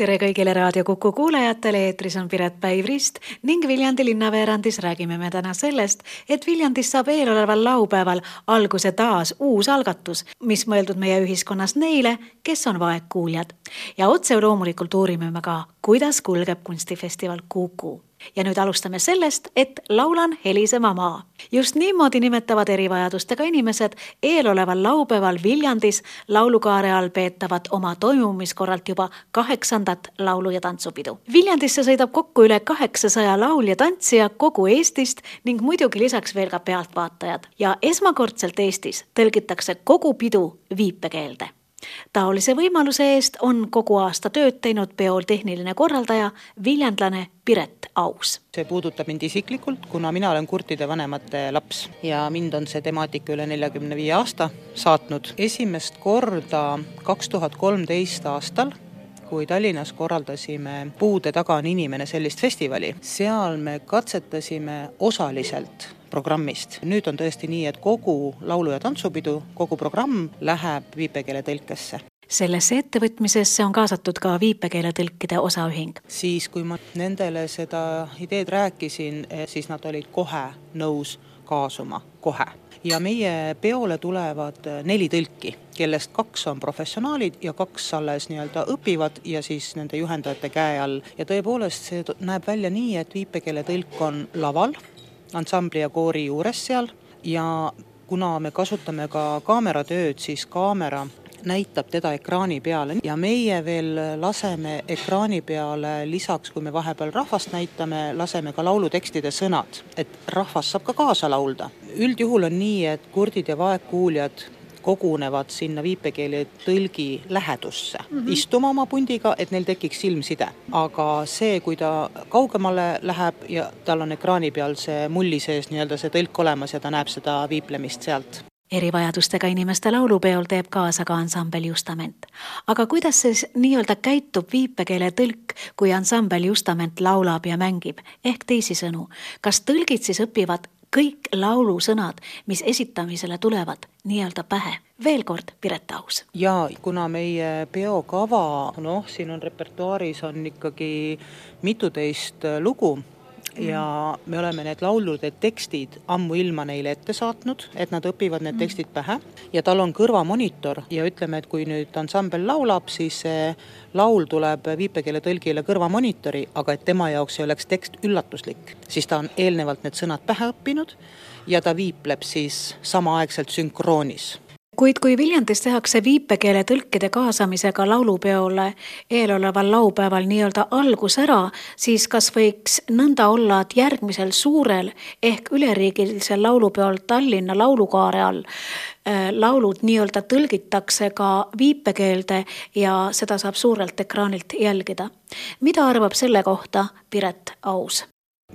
tere kõigile Raadio Kuku kuulajatele, eetris on Piret Päiv-Rist ning Viljandi linnaveerandis räägime me täna sellest, et Viljandis saab eeloleval laupäeval alguse taas uus algatus, mis mõeldud meie ühiskonnas neile, kes on vaegkuuljad. ja otse loomulikult uurime me ka, kuidas kulgeb kunstifestival Kuku ja nüüd alustame sellest, et laulan helisema maa. just niimoodi nimetavad erivajadustega inimesed eeloleval laupäeval Viljandis laulukaare all peetavat oma toimumiskorralt juba kaheksandat laulu- ja tantsupidu. Viljandisse sõidab kokku üle kaheksasaja laulja-tantsija kogu Eestist ning muidugi lisaks veel ka pealtvaatajad ja esmakordselt Eestis tõlgitakse kogu pidu viipekeelde taolise võimaluse eest on kogu aasta tööd teinud peol tehniline korraldaja, viljandlane Piret Aus. see puudutab mind isiklikult, kuna mina olen kurtide vanemate laps ja mind on see temaatika üle neljakümne viie aasta saatnud. esimest korda kaks tuhat kolmteist aastal kui Tallinnas korraldasime Puude taga on inimene sellist festivali, seal me katsetasime osaliselt programmist. nüüd on tõesti nii, et kogu laulu- ja tantsupidu, kogu programm läheb viipekeeletõlkesse sellesse ettevõtmisesse on kaasatud ka viipekeeletõlkide osaühing. siis, kui ma nendele seda ideed rääkisin, eh, siis nad olid kohe nõus kaasuma, kohe. Ja meie peole tulevad neli tõlki, kellest kaks on professionaalid ja kaks alles nii-öelda õpivad ja siis nende juhendajate käe all. ja tõepoolest, see näeb välja nii, et viipekeeletõlk on laval ansambli ja koori juures seal ja kuna me kasutame ka kaameratööd, siis kaamera näitab teda ekraani peale ja meie veel laseme ekraani peale lisaks, kui me vahepeal rahvast näitame, laseme ka laulutekstide sõnad, et rahvas saab ka kaasa laulda. üldjuhul on nii, et kurdid ja vaegkuuljad kogunevad sinna viipekeeletõlgi lähedusse mm, -hmm. istuma oma pundiga, et neil tekiks silmside. aga see, kui ta kaugemale läheb ja tal on ekraani peal see mulli sees nii-öelda see tõlk olemas ja ta näeb seda viiplemist sealt erivajadustega inimeste laulupeol teeb kaasa ka ansambel Justament. aga kuidas siis nii-öelda käitub viipekeele tõlk, kui ansambel Justament laulab ja mängib, ehk teisisõnu, kas tõlgid siis õpivad kõik laulusõnad, mis esitamisele tulevad, nii-öelda pähe. veel kord Piret Aus. ja kuna meie peokava, noh, siin on repertuaaris on ikkagi mituteist lugu ja me oleme need laulude tekstid ammuilma neile ette saatnud, et nad õpivad need tekstid pähe. Ja tal on kõrvamonitor ja ütleme, et kui nüüd ansambel laulab, siis see laul tuleb viipekeeletõlgile kõrvamonitori, aga et tema jaoks ei oleks tekst üllatuslik, siis ta on eelnevalt need sõnad pähe õppinud ja ta viipleb siis samaaegselt sünkroonis kuid kui Viljandis tehakse viipekeeletõlkide kaasamisega laulupeole eeloleval laupäeval nii-öelda algus ära, siis kas võiks nõnda olla, et järgmisel suurel ehk üleriigilisel laulupeol Tallinna laulukaare all äh, laulud nii-öelda tõlgitakse ka viipekeelde ja seda saab suurelt ekraanilt jälgida. mida arvab selle kohta Piret Aus?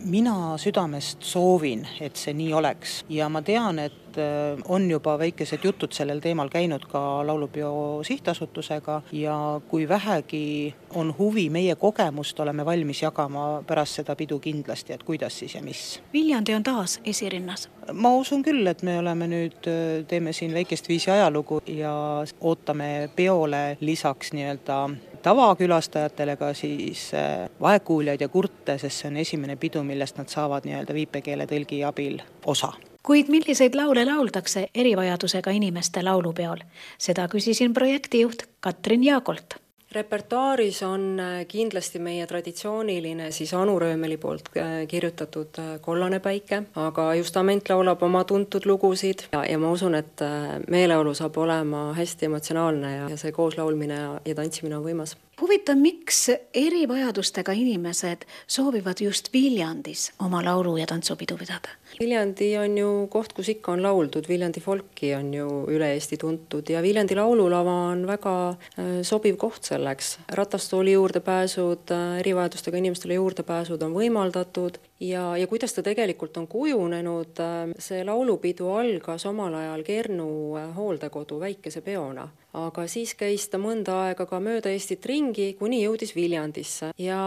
Mina südamest soovin, et see nii oleks ja ma tean, et äh, on juba väikesed jutud sellel teemal käinud ka Laulupeo sihtasutusega ja kui vähegi on huvi, meie kogemust oleme valmis jagama pärast seda pidu kindlasti, et kuidas siis ja mis. Viljandi on taas esirinnas? ma usun küll, et me oleme nüüd, äh, teeme siin väikest viisi ajalugu ja ootame peole lisaks nii-öelda tavakülastajatele ka siis äh, vaegkuuljaid ja kurte, sest see on esimene pidu, millest nad saavad nii-öelda viipekeeletõlgi abil osa. Kuid milliseid laule lauldakse erivajadusega inimeste laulupeol, seda küsisin projektijuht Katrin Jaagolt. Repertuaaris on äh, kindlasti meie traditsiooniline siis Anu Röömeli poolt äh, kirjutatud Kollane päike, aga Justament laulab oma tuntud lugusid ja, ja ma usun, et meeleolu saab olema hästi emotsionaalne ja, ja see kooslaulmine ja, ja tantsimine on võimas huvitav, miks erivajadustega inimesed soovivad just Viljandis oma laulu- ja tantsupidu pidada? Viljandi on ju koht, kus ikka on lauldud, Viljandi folki on ju üle Eesti tuntud ja Viljandi laululava on väga äh, sobiv koht selleks. ratastooli juurdepääsud, äh, erivajadustega inimestele juurdepääsud on võimaldatud ja, ja kuidas ta tegelikult on kujunenud, see laulupidu algas omal ajal Kernu hooldekodu väikese peona. Aga siis käis ta mõnda aega ka mööda Eestit ringi, kuni jõudis Viljandisse. Ja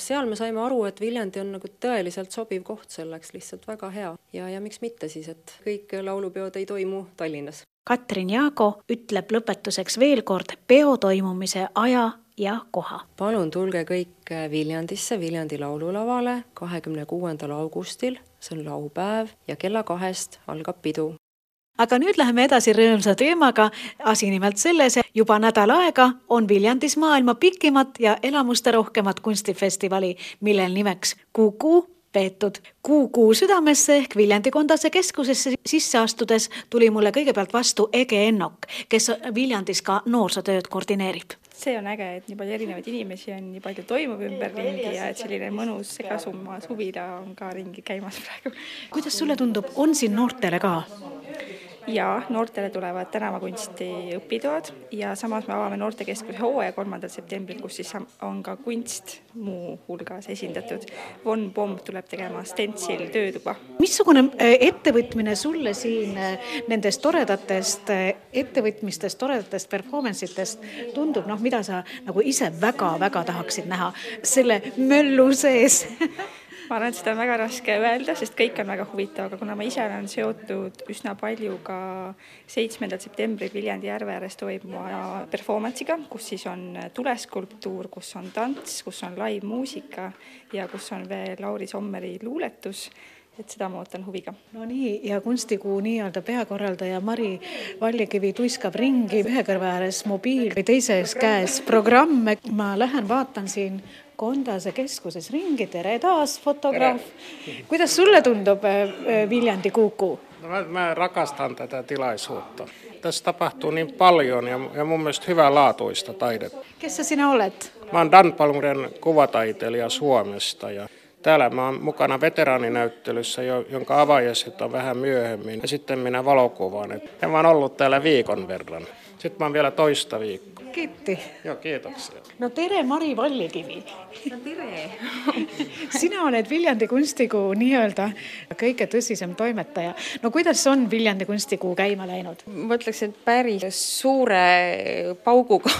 seal me saime aru, et Viljandi on nagu tõeliselt sobiv koht selleks, lihtsalt väga hea. Ja, ja miks mitte siis, et kõik laulupeod ei toimu Tallinnas. Katrin Jaago ütleb lõpetuseks veel kord peo toimumise aja ja koha. palun tulge kõik Viljandisse, Viljandi laululavale kahekümne kuuendal augustil, see on laupäev ja kella kahest algab pidu aga nüüd läheme edasi rõõmsa teemaga. asi nimelt selles, juba nädal aega on Viljandis maailma pikimat ja elamusterohkemat kunstifestivali, millel nimeks Kuku peetud. Kuukuu südamesse ehk Viljandi Kondase keskusesse sisse astudes tuli mulle kõigepealt vastu Ege Ennok, kes Viljandis ka noorsootööd koordineerib see on äge, et nii palju erinevaid inimesi on, nii palju toimub ümberringi ja et selline mõnus segasumma suvila on ka ringi käimas praegu. kuidas sulle tundub, on siin noortele ka? Ja noortele tulevad tänavakunsti õpitoad ja samas me avame noortekeskuse hooaja kolmandal septembril, kus siis on ka kunst muuhulgas esindatud. Von Pomm tuleb tegema Stencil töötuba. missugune äh, ettevõtmine sulle siin äh, nendest toredatest äh, ettevõtmistest, toredatest performance itest tundub, noh, mida sa nagu ise väga-väga tahaksid näha selle möllu sees ma arvan, et seda on väga raske öelda, sest kõik on väga huvitav, aga kuna ma ise olen seotud üsna palju ka seitsmendal septembril Viljandi järve ääres toimuva performance'iga, kus siis on tuleskulptuur, kus on tants, kus on live-muusika ja kus on veel Lauri Sommeri luuletus et seda ma ootan huviga. no nii, ja kunstikuu nii-öelda peakorraldaja Mari Vallikivi tuiskab ringi ühe kõrva ääres mobiil või teises käes programme. ma lähen vaatan siin Kondase keskuses ringi, tere taas, fotograaf. kuidas sulle tundub äh, äh, Viljandi Kuku? No mä, mä rakastan tätä tilaisuutta. Tässä tapahtuu niin paljon ja, ja mun mielestä hyvänlaatuista taidetta. Kes sinä olet? Mä oon Dan Palmuren kuvataiteilija Suomesta ja täällä mä oon mukana veteraaninäyttelyssä, jonka avajaiset on vähän myöhemmin. Ja sitten minä valokuvaan. Et mä oon ollut täällä viikon verran. Sitten mä oon vielä toista viikkoa. Kiitti. Joo, kiitoksia. No tere, Mari Vallikivi. no tere sina oled Viljandi kunstikuu nii-öelda kõige tõsisem toimetaja. no kuidas on Viljandi kunstikuu käima läinud? ma ütleks, et päris suure pauguga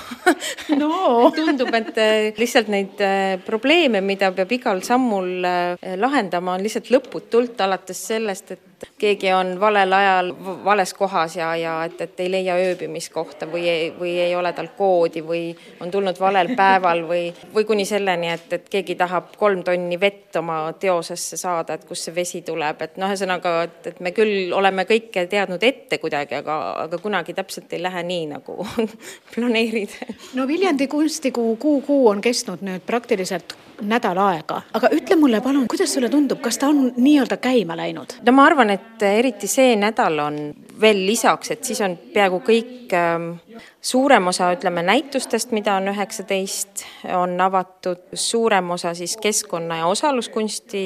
no tundub, et äh, lihtsalt neid äh, probleeme, mida peab igal sammul äh, lahendama, on lihtsalt lõputult, alates sellest, et keegi on valel ajal vales kohas ja, ja et, et ei leia ööbimiskohta või ei, või ei ole tal koodi või on tulnud valel päeval või, või kuni selleni, et, et keegi tahab kolm tonni vett oma teosesse saada, et kust see vesi tuleb, et noh, ühesõnaga, et, et me küll oleme kõike teadnud ette kuidagi, aga, aga kunagi täpselt ei lähe nii, nagu planeerid. no Viljandi kunstikuu kuu kuu on kestnud nüüd praktiliselt nädal aega, aga ütle mulle palun, kuidas sulle tundub, kas ta on nii-öelda käima läinud? no ma arvan, et eriti see nädal on veel lisaks, et siis on peaaegu kõik ähm, suurem osa, ütleme, näitustest, mida on üheksateist, on avatud, suurem osa siis keskkonna ja osaluskunsti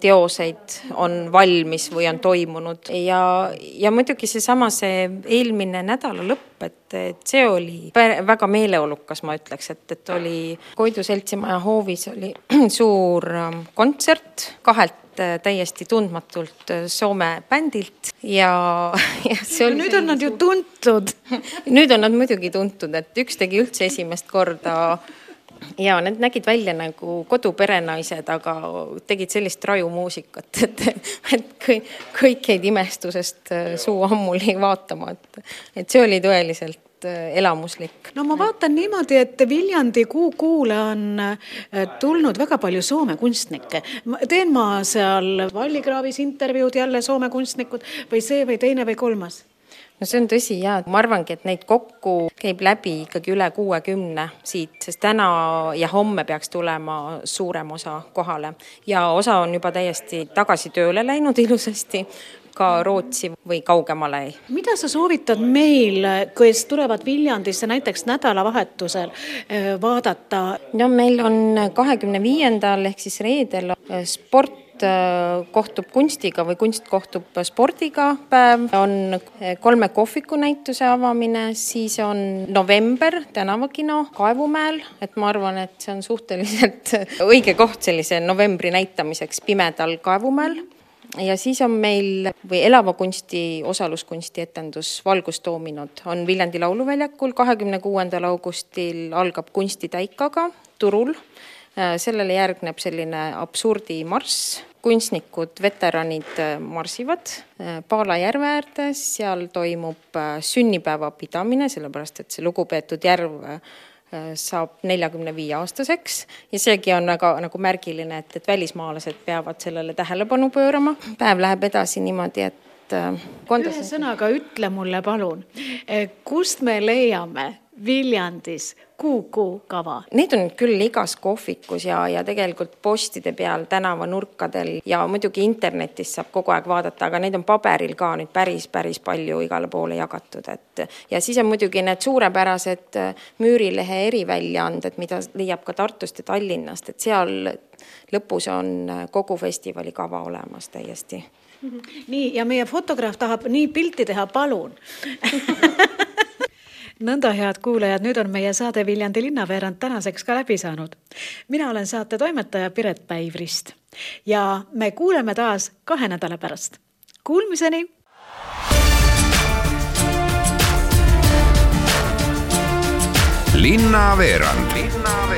teoseid on valmis või on toimunud. Ja, ja muidugi seesama, see eelmine nädala lõpp, et, et see oli väga meeleolukas, ma ütleks, et, et oli Koidu seltsimaja hoovis oli suur ähm, kontsert kahelt täiesti tundmatult äh, Soome bändilt ja, ja see oli nüüd on nad ju tuntud. Nüüd on nad muidugi tuntud, et üks tegi üldse esimest korda. Ja need nägid välja nagu koduperenaised, aga tegid sellist rajumuusikat, et, et kõik, kõik jäid imestusest äh, suu ammuli vaatama, et, et see oli tõeliselt äh, elamuslik. no ma vaatan niimoodi, et Viljandi Kuukuule on äh, tulnud väga palju Soome kunstnikke. teen ma seal Vallikraavis intervjuud jälle Soome kunstnikud või see või teine või kolmas? no see on tõsi ja ma arvangi, et neid kokku käib läbi ikkagi üle kuuekümne siit, sest täna ja homme peaks tulema suurem osa kohale ja osa on juba täiesti tagasi tööle läinud ilusasti ka Rootsi või kaugemale. mida sa soovitad meil, kes tulevad Viljandisse näiteks nädalavahetusel eh, vaadata? no meil on kahekümne viiendal ehk siis reedel sport äh, kohtub kunstiga või kunst kohtub spordiga päev, on kolme kohviku näituse avamine, siis on november tänavakino Kaevumäel, et ma arvan, et see on suhteliselt õige koht sellise novembri näitamiseks pimedal Kaevumäel ja siis on meil või elava kunsti osaluskunsti etendus Valgustoominod on Viljandi Lauluväljakul, kahekümne kuuendal augustil algab kunstitäikaga turul. Äh, sellele järgneb selline absurdimarss, kunstnikud, veteranid äh, marsivad äh, Paala järve äärde, seal toimub sünnipäeva pidamine, sellepärast et see lugupeetud järv saab neljakümne viie aastaseks ja seegi on väga nagu märgiline, et, et välismaalased peavad sellele tähelepanu pöörama. päev läheb edasi niimoodi, et äh, ühe sõnaga ütle mulle palun, äh, kust me leiame Viljandis Kuku kava? Neid on küll igas kohvikus ja, ja tegelikult postide peal, tänavanurkadel ja muidugi internetis saab kogu aeg vaadata, aga neid on paberil ka nüüd päris, päris palju igale poole jagatud, et ja siis on muidugi need suurepärased Müürilehe eriväljaanded, mida leiab ka Tartust ja Tallinnast, et seal lõpus on kogu festivali kava olemas täiesti. Nii, ja meie fotograaf tahab nii pilti teha, palun nõnda, head kuulajad, nüüd on meie saade Viljandi linnaveerand tänaseks ka läbi saanud. mina olen saate toimetaja Piret Päivrist ja me kuuleme taas kahe nädala pärast. Kuulmiseni. linnaveerand. linnaveerand